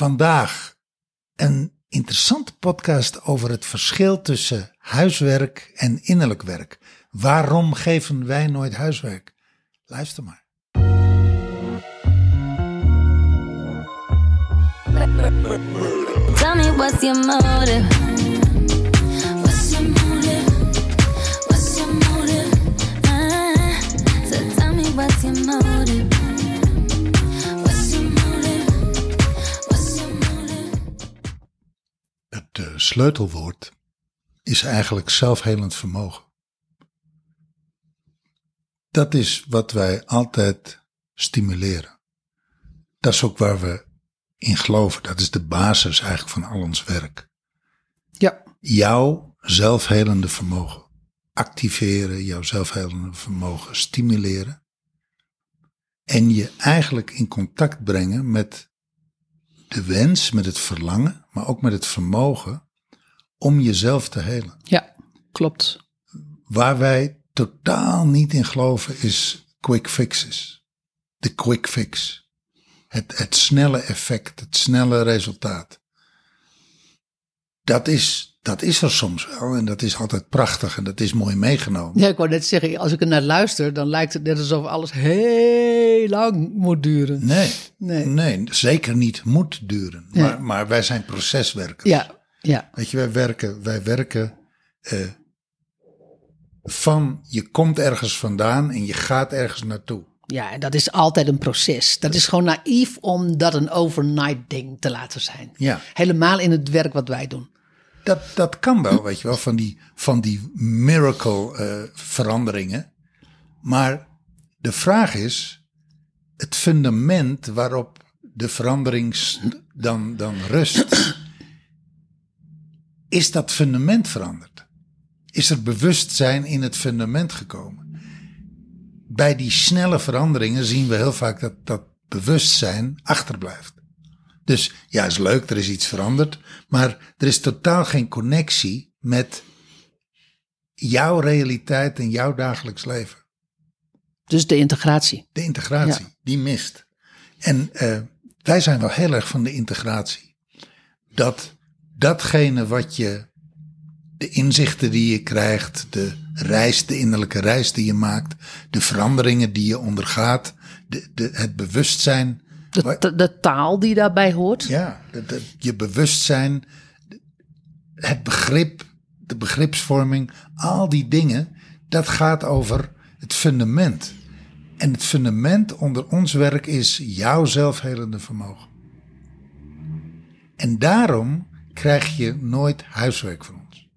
vandaag een interessante podcast over het verschil tussen huiswerk en innerlijk werk. Waarom geven wij nooit huiswerk? Luister maar. Tell me what's your motive? What's your motive? What's your motive? Ah, so tell me what's your motive? Sleutelwoord is eigenlijk zelfhelend vermogen. Dat is wat wij altijd stimuleren. Dat is ook waar we in geloven. Dat is de basis eigenlijk van al ons werk. Ja, Jouw zelfhelende vermogen. Activeren, jouw zelfhelende vermogen stimuleren. En je eigenlijk in contact brengen met de wens, met het verlangen, maar ook met het vermogen om jezelf te helen. ja, klopt. Waar wij totaal niet in geloven is quick fixes. De quick fix. Het, het snelle effect, het snelle resultaat. Dat is, dat is er soms wel en dat is altijd prachtig en dat is mooi meegenomen. Ja, ik wou net zeggen, als ik er naar luister, dan lijkt het net alsof alles heel lang moet duren. Nee, Nee. nee, zeker niet moet duren. Nee. Maar, maar wij zijn proceswerkers. Ja, ja, Weet je, wij werken, wij werken eh, van je komt ergens vandaan en je gaat ergens naartoe. ja, en dat is altijd een proces. Dat is gewoon naïef om dat een overnight ding te laten zijn. Ja. Helemaal in het werk wat wij doen. Dat, dat kan wel, weet je wel, van die, van die miracle eh, veranderingen. Maar de vraag is, het fundament waarop de verandering dan, dan rust, is dat fundament veranderd? Is er bewustzijn in het fundament gekomen? Bij die snelle veranderingen zien we heel vaak dat dat bewustzijn achterblijft. Dus ja, is leuk, er is iets veranderd. Maar er is totaal geen connectie met jouw realiteit en jouw dagelijks leven. Dus de integratie. De integratie, Ja. die mist. En eh, wij zijn wel heel erg van de integratie. Dat datgene wat je, de inzichten die je krijgt, de reis, de innerlijke reis die je maakt, de veranderingen die je ondergaat, de, de, het bewustzijn. De, Wa- de, de taal die daarbij hoort. Ja, de- je bewustzijn, het begrip, de begripsvorming, al die dingen, dat gaat over het fundament. En het fundament onder ons werk is jouw zelfhelende vermogen. En daarom krijg je nooit huiswerk van ons.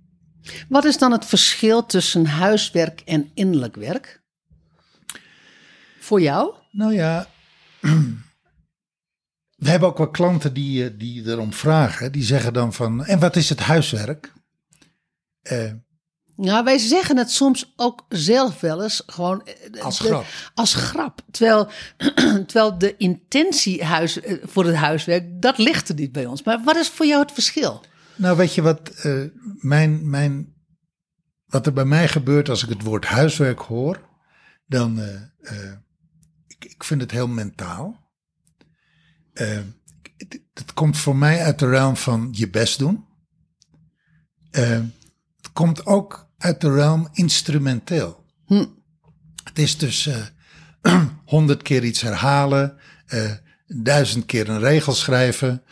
Wat is dan het verschil tussen huiswerk en innerlijk werk? Voor jou? Nou ja, we hebben ook wel klanten die, eh, die erom vragen. Die zeggen dan van, en wat is het huiswerk? Eh, Nou, wij zeggen het soms ook zelf wel eens gewoon eh, Als de- grap. Als grap. Terwijl, terwijl de intentie huis, voor het huiswerk, dat ligt er niet bij ons. Maar wat is voor jou het verschil? Nou, weet je wat, eh, mijn, mijn, wat er bij mij gebeurt als ik het woord huiswerk hoor, dan, uh, uh, ik, ik vind het heel mentaal. Uh, het, komt voor mij uit de realm van je best doen. Uh, het komt ook uit de realm instrumenteel. Hm. Het is dus uh, honderd keer iets herhalen, duizend keer een regel schrijven,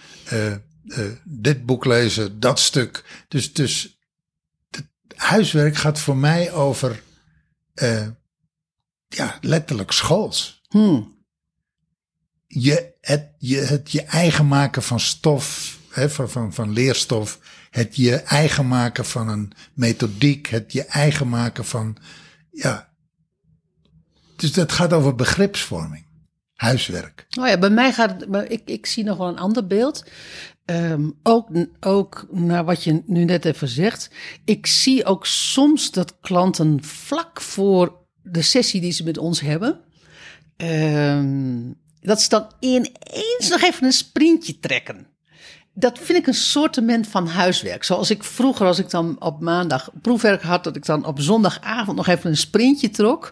dit boek lezen, dat stuk. Dus, dus het huiswerk gaat voor mij over ja, letterlijk schools. Hm. Je, het, je, het je eigen maken van stof, hè, van, van, van leerstof. Het je eigen maken van een methodiek. Het je eigen maken van, ja. Dus dat gaat over begripsvorming. Huiswerk. Oh ja, bij mij gaat het, ik, ik zie nog wel een ander beeld. Um, ook, ook naar wat je nu net even zegt. Ik zie ook soms dat klanten vlak voor de sessie die ze met ons hebben. Um, dat ze dan ineens nog even een sprintje trekken. Dat vind ik een soortement van huiswerk. Zoals ik vroeger, als ik dan op maandag proefwerk had, dat ik dan op zondagavond nog even een sprintje trok.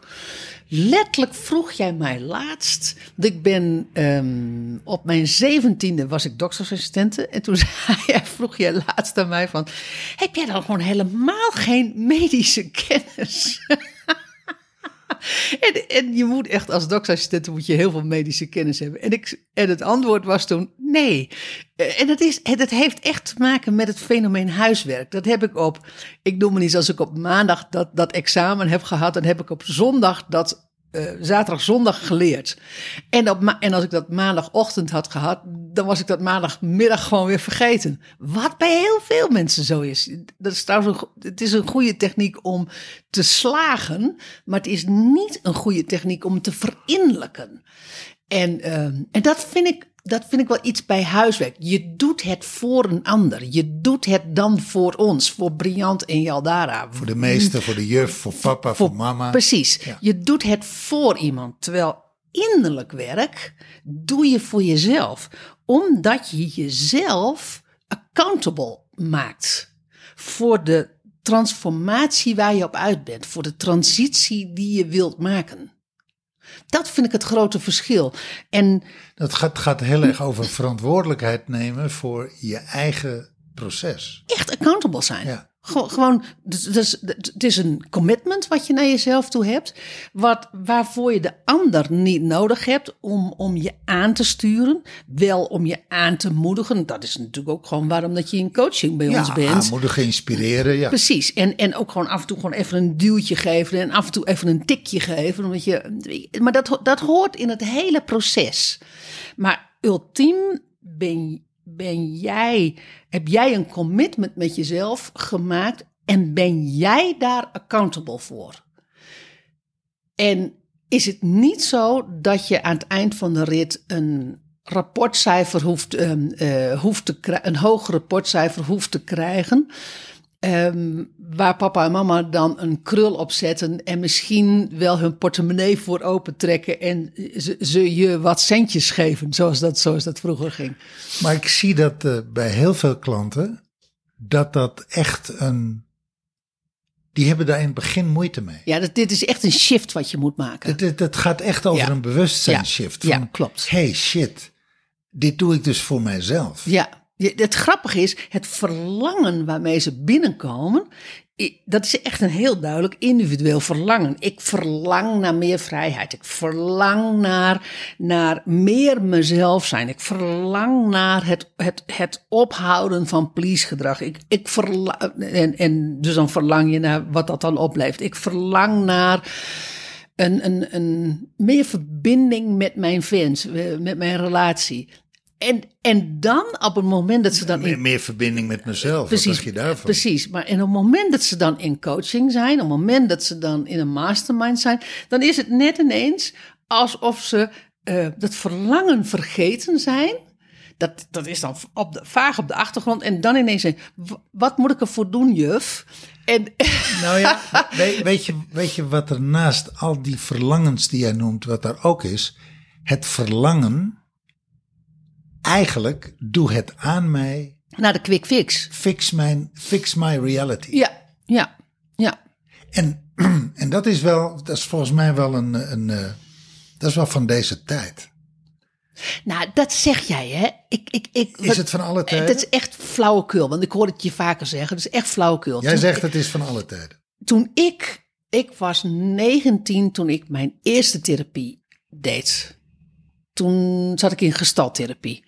letterlijk vroeg jij mij laatst. Ik ben ehm, op mijn zeventiende was ik doktersassistente. En toen zei jij, vroeg jij laatst aan mij van... Heb jij dan gewoon helemaal geen medische kennis? En, en je moet echt als doktersassistent moet je heel veel medische kennis hebben. En, ik, en het antwoord was toen nee. Eh, En dat, is, dat heeft echt te maken met het fenomeen huiswerk. Dat heb ik op, ik noem het niet als ik op maandag dat, dat examen heb gehad, dan heb ik op zondag dat eh, zaterdag, zondag geleerd. En, op en als ik dat maandagochtend had gehad, dan was ik dat maandagmiddag gewoon weer vergeten. Wat bij heel veel mensen zo is. Dat is trouwens een, het is een goede techniek om te slagen, maar het is niet een goede techniek om te verinnerlijken. En, ehm, en dat, vind ik, dat vind ik wel iets bij huiswerk. Je doet het voor een ander. Je doet het dan voor ons, voor Briant en Jaldara. Voor de meester, voor de juf, voor papa, voor, mama. Precies. Ja. Je doet het voor iemand. Terwijl innerlijk werk doe je voor jezelf. Omdat je jezelf accountable maakt. Voor de transformatie waar je op uit bent. Voor de transitie die je wilt maken. Dat vind ik het grote verschil. En Dat gaat, gaat heel erg over verantwoordelijkheid nemen voor je eigen proces. echt accountable zijn. Ja. Gew- Gewoon, dus, dus, het is een commitment wat je naar jezelf toe hebt, wat, waarvoor je de ander niet nodig hebt om, om je aan te sturen, wel om je aan te moedigen. Dat is natuurlijk ook gewoon waarom dat je in coaching bij ons Ja, bent. aanmoedigen, inspireren. Ja. Precies. En, en ook gewoon af en toe gewoon even een duwtje geven en af en toe even een tikje geven. Omdat je, maar dat, dat hoort in het hele proces. Maar ultiem ben, ben jij, heb jij een commitment met jezelf gemaakt en ben jij daar accountable voor? En is het niet zo dat je aan het eind van de rit een rapportcijfer hoeft, ehm, eh, hoeft te een hoog rapportcijfer hoeft te krijgen, ehm, waar papa en mama dan een krul op zetten en misschien wel hun portemonnee voor opentrekken en ze, ze je wat centjes geven, zoals dat, zoals dat vroeger ging. Maar ik zie dat eh, bij heel veel klanten, dat dat echt een... Die hebben daar in het begin moeite mee. Ja, dat, dit is echt een shift wat je moet maken. Het, gaat echt over Ja. een bewustzijnsshift. Ja, Van, klopt. Hey shit, dit doe ik dus voor mijzelf. Ja, het grappige is, het verlangen waarmee ze binnenkomen, dat is echt een heel duidelijk individueel verlangen. Ik verlang naar meer vrijheid. Ik verlang naar, naar meer mezelf zijn. Ik verlang naar het, het, het ophouden van please-gedrag. Ik, ik en, en dus dan verlang je naar wat dat dan oplevert. Ik verlang naar een, een, een meer verbinding met mijn fans, eh, met mijn relatie. En, en dan op het moment dat ze dan Meer, in meer verbinding met mezelf. Wat dacht je daarvan? Precies, maar in het moment dat ze dan in coaching zijn, op het moment dat ze dan in een mastermind zijn, dan is het net ineens alsof ze eh, dat verlangen vergeten zijn. Dat, dat is dan op de, vaag op de achtergrond. En dan ineens "W- wat moet ik ervoor doen, juf? En Nou ja, weet, weet, je, weet je wat er naast al die verlangens die jij noemt, wat daar ook is? Het verlangen, eigenlijk, doe het aan mij, naar de quick fix. fix, mijn, fix my reality. Ja, ja, ja. En, en dat is wel, dat is volgens mij wel een, een eh, dat is wel van deze tijd. Nou, dat zeg jij, hè? Ik, ik, ik, Is het van alle tijden? Dat is echt flauwekul, want ik hoor het je vaker zeggen. Dat is echt flauwekul. Jij Toen- zegt het is van alle tijden. toen ik, ik was 19 toen ik mijn eerste therapie deed. Toen zat ik in gestaltherapie.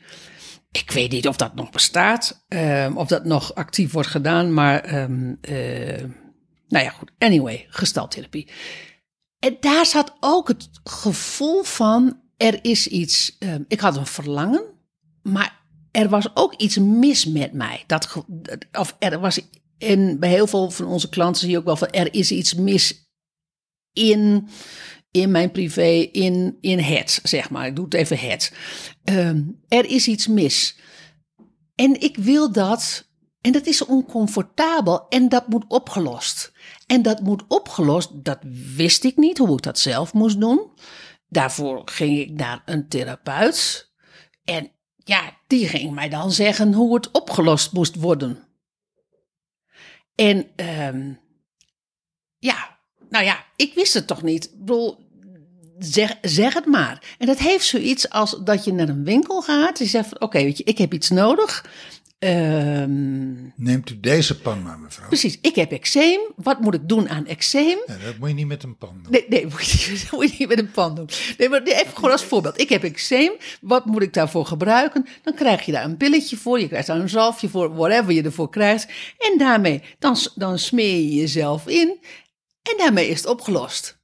Ik weet niet of dat nog bestaat, ehm, of dat nog actief wordt gedaan, maar ehm, eh, nou ja, goed. Anyway, gestaltherapie. En daar zat ook het gevoel van, er is iets, ehm, ik had een verlangen, maar er was ook iets mis met mij. Dat, of er was, en bij heel veel van onze klanten zie je ook wel van, er is iets mis in, in mijn privé, in, in het, zeg maar. Ik doe het even het. Ehm, er is iets mis. En ik wil dat, en dat is oncomfortabel en dat moet opgelost. En dat moet opgelost, dat wist ik niet hoe ik dat zelf moest doen. Daarvoor ging ik naar een therapeut. En ja, die ging mij dan zeggen hoe het opgelost moest worden. En ehm, ja, nou ja, ik wist het toch niet. Ik bedoel, zeg, zeg het maar. En dat heeft zoiets als dat je naar een winkel gaat. Je zegt van, oké, weet je, ik heb iets nodig. Ehm, Neemt u deze pan maar, mevrouw. precies, ik heb eczeem. Wat moet ik doen aan eczeem? Ja, dat moet je niet met een pan doen. Nee, nee, moet je, niet- moet je niet met een pan doen. Nee, maar even gewoon als voorbeeld. Ik heb eczeem. Wat moet ik daarvoor gebruiken? Dan krijg je daar een pilletje voor. Je krijgt daar een zalfje voor. Whatever je ervoor krijgt. En daarmee, dan, dan smeer je jezelf in. En daarmee is het opgelost.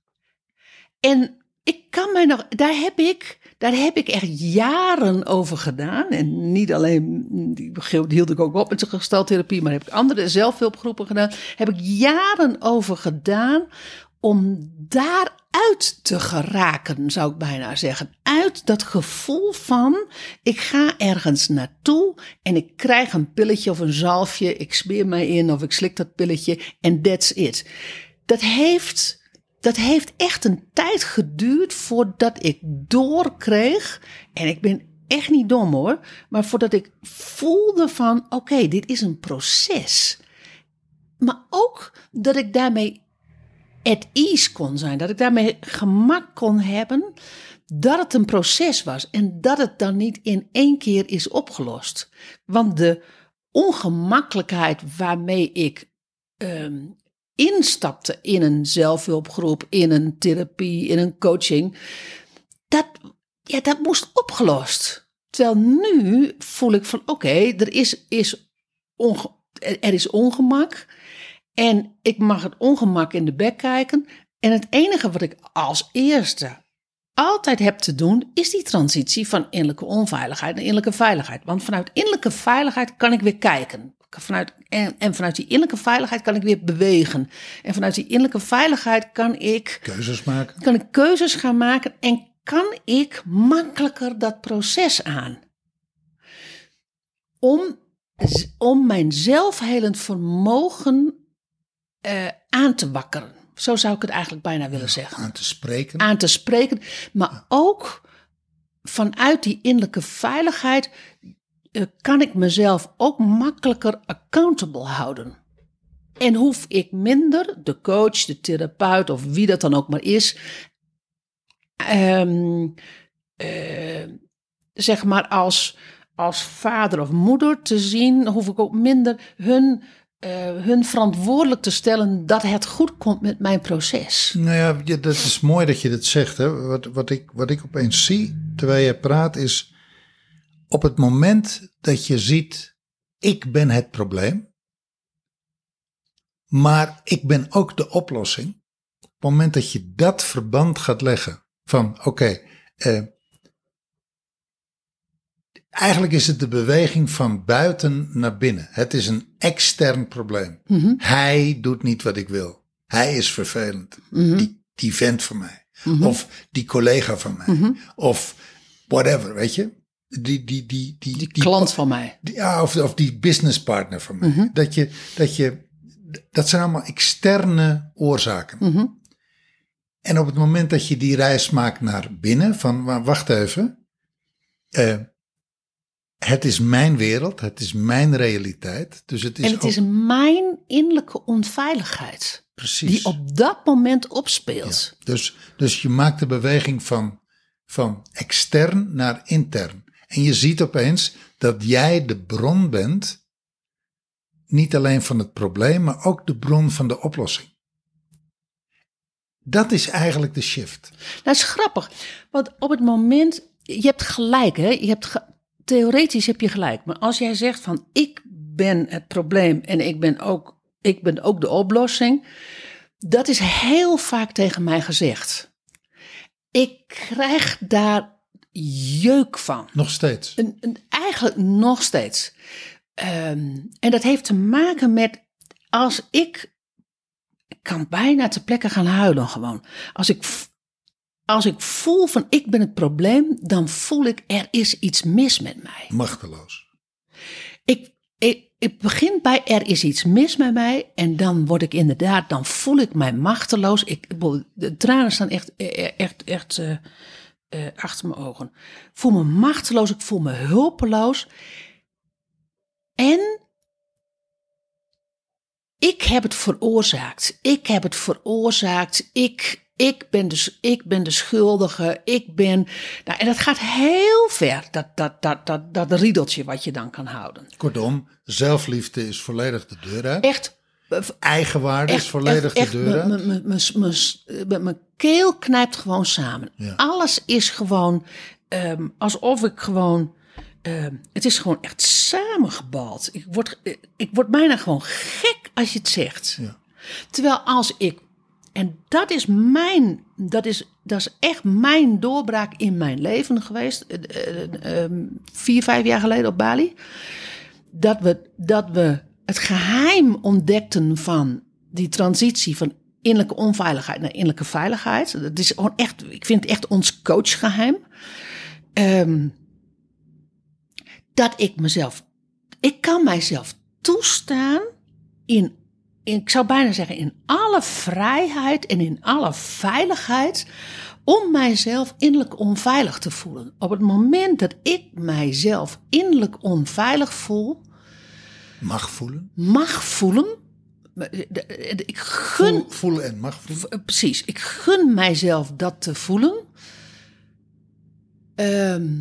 En ik kan mij nog, daar heb ik, daar heb ik echt jaren over gedaan. En niet alleen, hield ik ook op met gestaltherapie, maar heb ik andere zelfhulpgroepen gedaan. Heb ik jaren over gedaan om daaruit te geraken, zou ik bijna zeggen. Uit dat gevoel van, ik ga ergens naartoe en ik krijg een pilletje of een zalfje. Ik smeer mij in of ik slik dat pilletje en that's it. Dat heeft dat heeft echt een tijd geduurd voordat ik doorkreeg. En ik ben echt niet dom hoor. Maar voordat ik voelde van oké, dit is een proces. Maar ook dat ik daarmee at ease kon zijn. Dat ik daarmee gemak kon hebben dat het een proces was. En dat het dan niet in één keer is opgelost. Want de ongemakkelijkheid waarmee ik ehm, instapte in een zelfhulpgroep, in een therapie, in een coaching, dat, ja, dat moest opgelost. Terwijl nu voel ik van oké, er is, is er is ongemak en ik mag het ongemak in de bek kijken. En het enige wat ik als eerste altijd heb te doen, is die transitie van innerlijke onveiligheid naar innerlijke veiligheid. Want vanuit innerlijke veiligheid kan ik weer kijken. Vanuit, en, en vanuit die innerlijke veiligheid kan ik weer bewegen. En vanuit die innerlijke veiligheid kan ik, Keuzes maken. kan ik keuzes gaan maken en kan ik makkelijker dat proces aan. Om, om mijn zelfhelend vermogen eh, aan te wakkeren. Zo zou ik het eigenlijk bijna willen zeggen Aan te spreken. aan te spreken, maar ook vanuit die innerlijke veiligheid kan ik mezelf ook makkelijker accountable houden. En hoef ik minder, de coach, de therapeut of wie dat dan ook maar is, ehm, eh, zeg maar als, als vader of moeder te zien, hoef ik ook minder hun, eh, hun verantwoordelijk te stellen dat het goed komt met mijn proces. Nou ja, dat is mooi dat je dat zegt. Hè. Wat, wat, ik, wat ik opeens zie terwijl je praat is... op het moment dat je ziet... ik ben het probleem... maar ik ben ook de oplossing... op het moment dat je dat verband gaat leggen... van oké... eh, eigenlijk is het de beweging van buiten naar binnen. Het is een extern probleem. Hij doet niet wat ik wil. Hij is vervelend. Die, die vent van mij. Of die collega van mij. Of whatever, weet je. Die, die, die, die, Die klant van mij. die- ja, of, of die businesspartner van mij. Dat, je, dat je, dat zijn allemaal externe oorzaken. En op het moment dat je die reis maakt naar binnen, van wa- wacht even, eh, het is mijn wereld, het is mijn realiteit. Dus het is, En het ook is mijn innerlijke onveiligheid precies. die op dat moment opspeelt. Dus, dus je maakt de beweging van, van extern naar intern. En je ziet opeens dat jij de bron bent, niet alleen van het probleem, maar ook de bron van de oplossing. Dat is eigenlijk de shift. Dat is grappig, want op het moment, je hebt gelijk, hè? Je hebt theoretisch heb je gelijk, maar als jij zegt van ik ben het probleem en ik ben ook, ik ben ook de oplossing, dat is heel vaak tegen mij gezegd. Ik krijg daar jeuk van. Nog steeds. Een, een, eigenlijk nog steeds. Ehm, en dat heeft te maken met als ik. Ik kan bijna ter plekke gaan huilen gewoon. Als ik, als ik voel van ik ben het probleem, dan voel ik er is iets mis met mij. Machteloos. Ik, ik, ik begin bij er is iets mis met mij en dan word ik inderdaad, dan voel ik mij machteloos. Ik, de tranen staan echt, eh, echt, echt eh, eh, achter mijn ogen. Ik voel me machteloos, ik voel me hulpeloos. En ik heb het veroorzaakt. Ik heb het veroorzaakt. Ik, ik ben, dus, ik ben de schuldige, ik ben... Nou, en dat gaat heel ver, dat, dat, dat, dat, dat riedeltje wat je dan kan houden. Kortom, zelfliefde is volledig de deur uit. Echt Eigenwaarde is volledig echt, de deur mijn- keel knijpt gewoon samen. Ja. Alles is gewoon ehm, alsof ik gewoon. ehm, het is gewoon echt samengebald. Ik word, eh, ik word bijna gewoon gek als je het zegt. Ja. Terwijl als ik. En dat is mijn. Dat is, dat is echt mijn doorbraak in mijn leven geweest. eh, eh, ehm, vier, vijf jaar geleden op Bali dat we, dat we het geheim ontdekten van die transitie van innerlijke onveiligheid naar innerlijke veiligheid. Dat is gewoon echt, ik vind het echt ons coachgeheim. Ehm, dat ik mezelf, ik kan mijzelf toestaan in, ik zou bijna zeggen, in alle vrijheid en in alle veiligheid om mijzelf innerlijk onveilig te voelen. Op het moment dat ik mijzelf innerlijk onveilig voel, Mag voelen. mag voelen. de- de- Ik gun, Voel, voelen en mag voelen. v- precies, ik gun mijzelf dat te voelen. Ehm,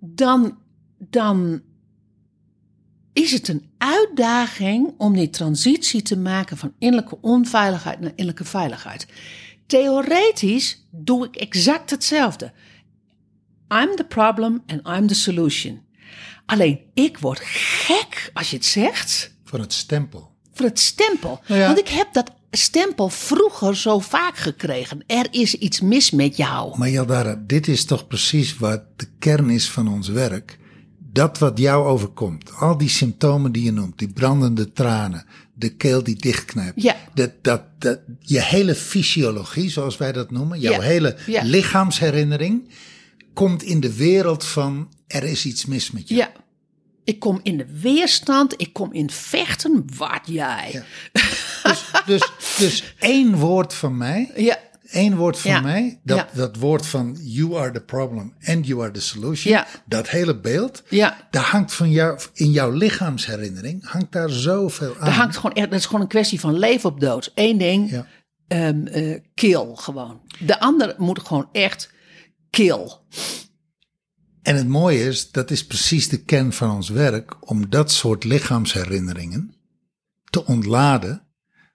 dan, dan is het een uitdaging om die transitie te maken van innerlijke onveiligheid naar innerlijke veiligheid. Theoretisch doe ik exact hetzelfde. I'm the problem and I'm the solution. Alleen ik word gek als je het zegt Van het stempel. voor het stempel. Nou ja. Want ik heb dat stempel vroeger zo vaak gekregen. Er is iets mis met jou. Maar Jaldara, dit is toch precies wat de kern is van ons werk. Dat wat jou overkomt, al die symptomen die je noemt, die brandende tranen, de keel die dichtknijpt, Ja. dat, dat, dat, je hele fysiologie, zoals wij dat noemen, jouw Ja. hele lichaamsherinnering, komt in de wereld van er is iets mis met je. Ja. Ik kom in de weerstand, ik kom in vechten. Wat jij? Ja. Dus, dus, dus één woord van mij, Ja. één woord van Ja. mij, dat, Ja. dat woord van you are the problem and you are the solution, Ja. dat hele beeld, Ja. daar hangt van jou, in jouw lichaamsherinnering, hangt daar zoveel aan. Dat, hangt gewoon dat is gewoon een kwestie van leven op dood. Eén ding, eh, kill gewoon. De ander moet gewoon echt kill. En het mooie is, dat is precies de kern van ons werk, om dat soort lichaamsherinneringen te ontladen,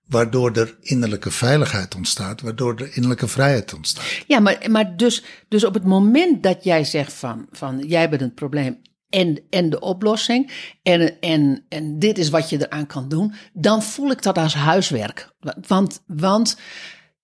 waardoor er innerlijke veiligheid ontstaat, waardoor er innerlijke vrijheid ontstaat. Ja, maar, maar dus, dus op het moment dat jij zegt van, van jij bent het probleem en, en de oplossing en, en, en dit is wat je eraan kan doen, dan voel ik dat als huiswerk. Want, want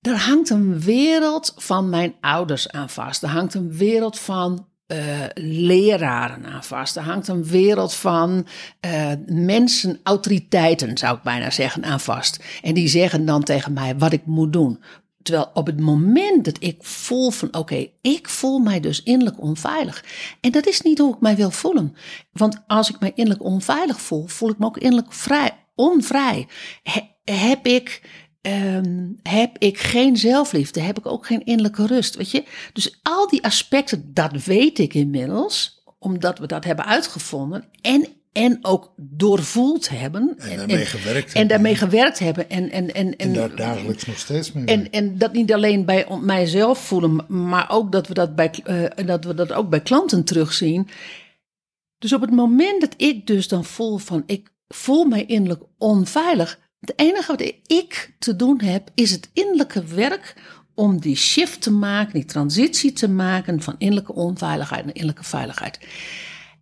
er hangt een wereld van mijn ouders aan vast. Er hangt een wereld van eh, leraren aan vast. Er hangt een wereld van eh, mensen, autoriteiten zou ik bijna zeggen, aan vast. En die zeggen dan tegen mij wat ik moet doen. Terwijl op het moment dat ik voel van oké, ik voel mij dus innerlijk onveilig. En dat is niet hoe ik mij wil voelen. Want als ik mij innerlijk onveilig voel, voel ik me ook innerlijk vrij, onvrij. He- heb ik ehm, heb ik geen zelfliefde, heb ik ook geen innerlijke rust. Weet je? Dus al die aspecten, dat weet ik inmiddels, omdat we dat hebben uitgevonden en, en ook doorvoeld hebben. En daarmee gewerkt En hebben. daarmee gewerkt hebben. En, en, en, En daar dagelijks nog steeds mee en, en dat niet alleen bij mijzelf voelen, maar ook dat we dat, bij, eh, dat we dat ook bij klanten terugzien. Dus op het moment dat ik dus dan voel van ik voel mij innerlijk onveilig. Het enige wat ik te doen heb, is het innerlijke werk om die shift te maken, die transitie te maken van innerlijke onveiligheid naar innerlijke veiligheid.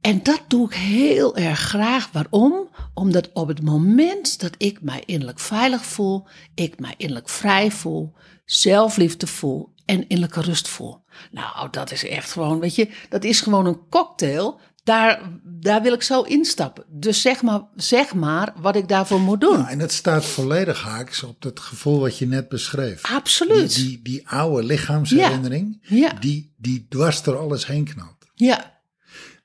En dat doe ik heel erg graag. Waarom? Omdat op het moment dat ik mij innerlijk veilig voel, ik mij innerlijk vrij voel, zelfliefde voel en innerlijke rust voel. Nou, dat is echt gewoon, weet je, dat is gewoon een cocktail. Daar, daar wil ik zo instappen. Dus zeg maar, zeg maar wat ik daarvoor moet doen. Ja, en dat staat volledig haaks op dat gevoel wat je net beschreef. Absoluut. Die, die, die oude lichaamsherinnering, Ja. Die, die dwars door alles heen knalt. Ja,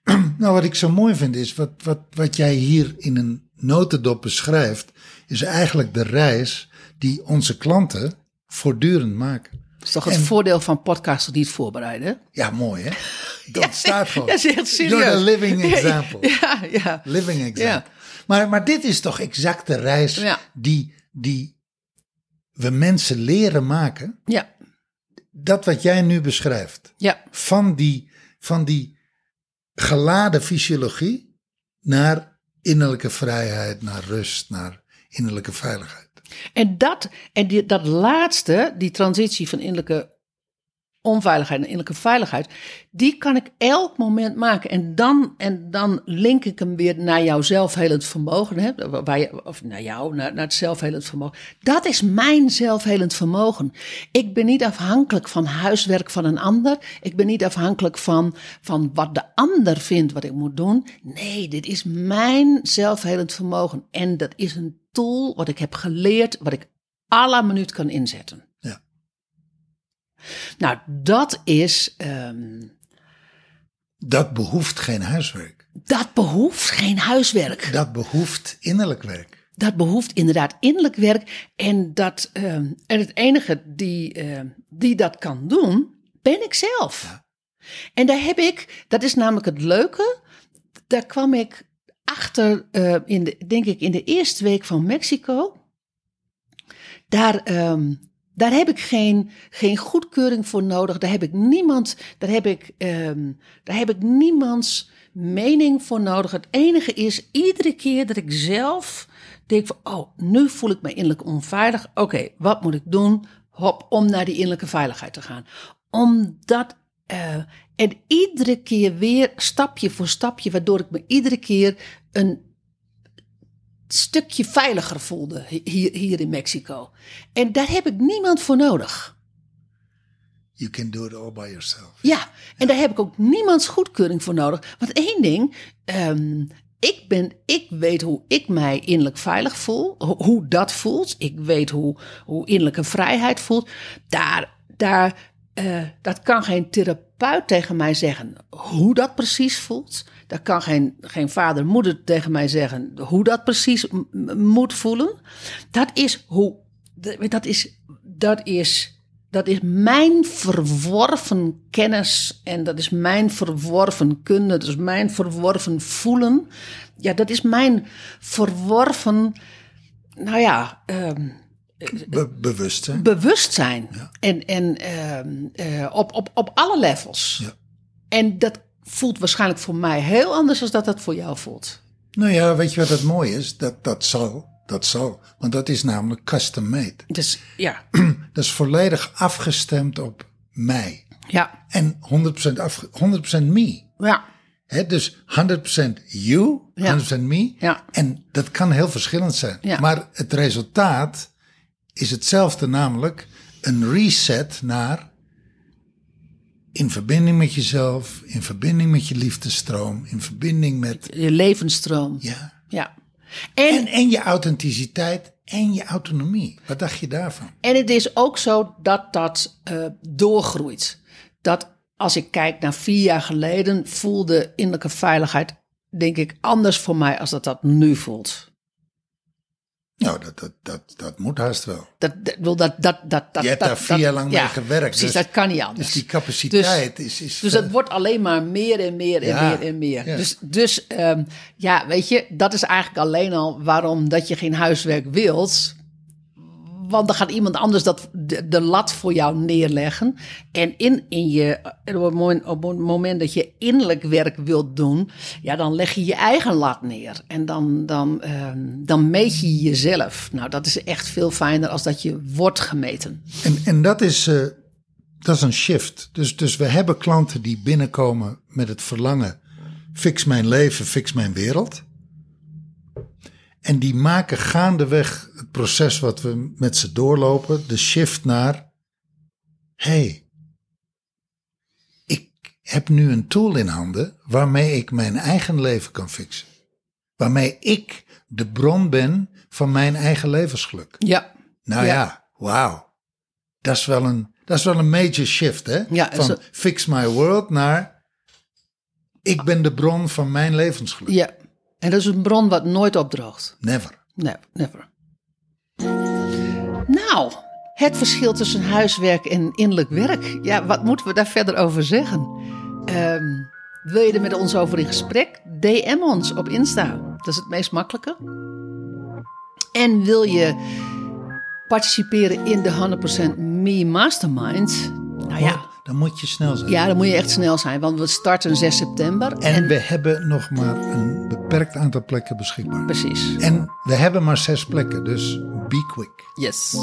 Nou, wat ik zo mooi vind is, wat, wat, wat jij hier in een notendop beschrijft, is eigenlijk de reis die onze klanten voortdurend maken. dat is toch het En- voordeel van podcasten die het voorbereiden. Ja, mooi hè? Dat staat gewoon. Dat is echt serieus. You're the living example. Ja, ja. Living example. Ja. Maar, maar dit is toch exact de reis Ja. die, die we mensen leren maken Ja, dat wat jij nu beschrijft, Ja, van die, van die geladen fysiologie naar innerlijke vrijheid, naar rust, naar innerlijke veiligheid. en dat, en die, dat laatste, die transitie van innerlijke onveiligheid naar innerlijke veiligheid, die kan ik elk moment maken. En dan, en dan link ik hem weer naar jouw zelfhelend vermogen. Hè? Waar je, of naar jou, naar, naar het zelfhelend vermogen. Dat is mijn zelfhelend vermogen. Ik ben niet afhankelijk van huiswerk van een ander. Ik ben niet afhankelijk van, van wat de ander vindt wat ik moet doen. Nee, dit is mijn zelfhelend vermogen. En dat is een tool wat ik heb geleerd, wat ik la minuut kan inzetten. Ja. Nou, dat is. ehm, Dat behoeft geen huiswerk. dat behoeft geen huiswerk. Dat behoeft innerlijk werk. Dat behoeft inderdaad innerlijk werk. En, dat, ehm, en het enige die, ehm, die dat kan doen, ben ik zelf. En daar heb ik, dat is namelijk het leuke, daar kwam ik achter, eh, in de, denk ik, in de eerste week van Mexico. Daar, daar heb ik geen, geen goedkeuring voor nodig. Daar heb ik niemand, daar heb ik, ehm, daar heb ik niemands mening voor nodig. Het enige is, iedere keer dat ik zelf denk van, oh, nu voel ik me innerlijk onveilig. Oké, wat moet ik doen? Hop, om naar die innerlijke veiligheid te gaan. Omdat, eh, en iedere keer weer stapje voor stapje, waardoor ik me iedere keer een stukje veiliger voelde hier, hier in Mexico. En daar heb ik niemand voor nodig. You can do it all by yourself. Ja, en daar heb ik ook niemands goedkeuring voor nodig. Want één ding, ehm, ik, ben, ik weet hoe ik mij innerlijk veilig voel, ho- hoe dat voelt. Ik weet hoe, hoe innerlijke vrijheid voelt. Daar, daar, eh, dat kan geen therapeut tegen mij zeggen hoe dat precies voelt. Dat kan geen, geen vader, moeder tegen mij zeggen hoe dat precies moet voelen. Dat is hoe, dat is, dat is dat is mijn verworven kennis en dat is mijn verworven kunde, dat is mijn verworven voelen. Ja, dat is mijn verworven, nou ja, Be- bewustzijn. bewustzijn. En, en ehm, eh, op, op, op alle levels. Ja. En dat voelt waarschijnlijk voor mij heel anders dan dat dat voor jou voelt. Nou ja, weet je wat het mooie is? Dat, dat zal. Dat zal. Want dat is namelijk custom made. Dus ja, Dat is volledig afgestemd op mij. ja, En 100% af, 100% me. ja, Hè, dus 100% you, 100% me. Ja. En dat kan heel verschillend zijn. Ja. Maar het resultaat is hetzelfde, namelijk een reset naar in verbinding met jezelf, in verbinding met je liefdestroom, in verbinding met je levensstroom. ja, Ja. en, En, en je authenticiteit en je autonomie. Wat dacht je daarvan? En het is ook zo dat dat eh, doorgroeit. Dat als ik kijk naar vier jaar geleden, voelde innerlijke veiligheid, denk ik, anders voor mij als dat dat nu voelt. Nou, dat, dat, dat, dat moet haast wel. Dat, dat, wil dat, dat, dat, dat, Je hebt dat- daar vier jaar lang mee gewerkt, Precies, dus- dat kan niet anders. Dus die capaciteit is, is. Dus het wordt alleen maar meer en meer en Ja, meer en meer. ja. Dus, dus ehm, ja, weet je, dat is eigenlijk alleen al waarom dat je geen huiswerk wilt. Want dan gaat iemand anders dat, de, lat voor jou neerleggen. En in, in je, op het, moment, moment dat je innerlijk werk wilt doen, ja, dan leg je je eigen lat neer. En dan, dan, ehm, dan meet je jezelf. Nou, dat is echt veel fijner als dat je wordt gemeten. En, en dat, is, eh, dat is een shift. Dus, dus we hebben klanten die binnenkomen met het verlangen: fix mijn leven, fix mijn wereld. En die maken gaandeweg het proces wat we met ze doorlopen, de shift naar: hey, ik heb nu een tool in handen waarmee ik mijn eigen leven kan fixen. Waarmee ik de bron ben van mijn eigen levensgeluk. Ja. Nou ja, Ja. wauw. Dat is wel een, dat is wel een major shift, hè? Ja, van zo- fix my world naar ik ben de bron van mijn levensgeluk. Ja. En dat is een bron wat nooit opdroogt. Never. Nee, never. Nou, het verschil tussen huiswerk en innerlijk werk. Ja, wat moeten we daar verder over zeggen? Ehm, wil je er met ons over in gesprek? DM ons op Insta. Dat is het meest makkelijke. En wil je participeren in de 100% Me Mastermind? Nou ja. moet, dan moet je snel zijn. Ja, dan moet je echt snel zijn, want we starten 6 september. En, we hebben nog maar een beperkt aantal plekken beschikbaar. Precies. En we hebben maar zes plekken, dus be quick. Yes.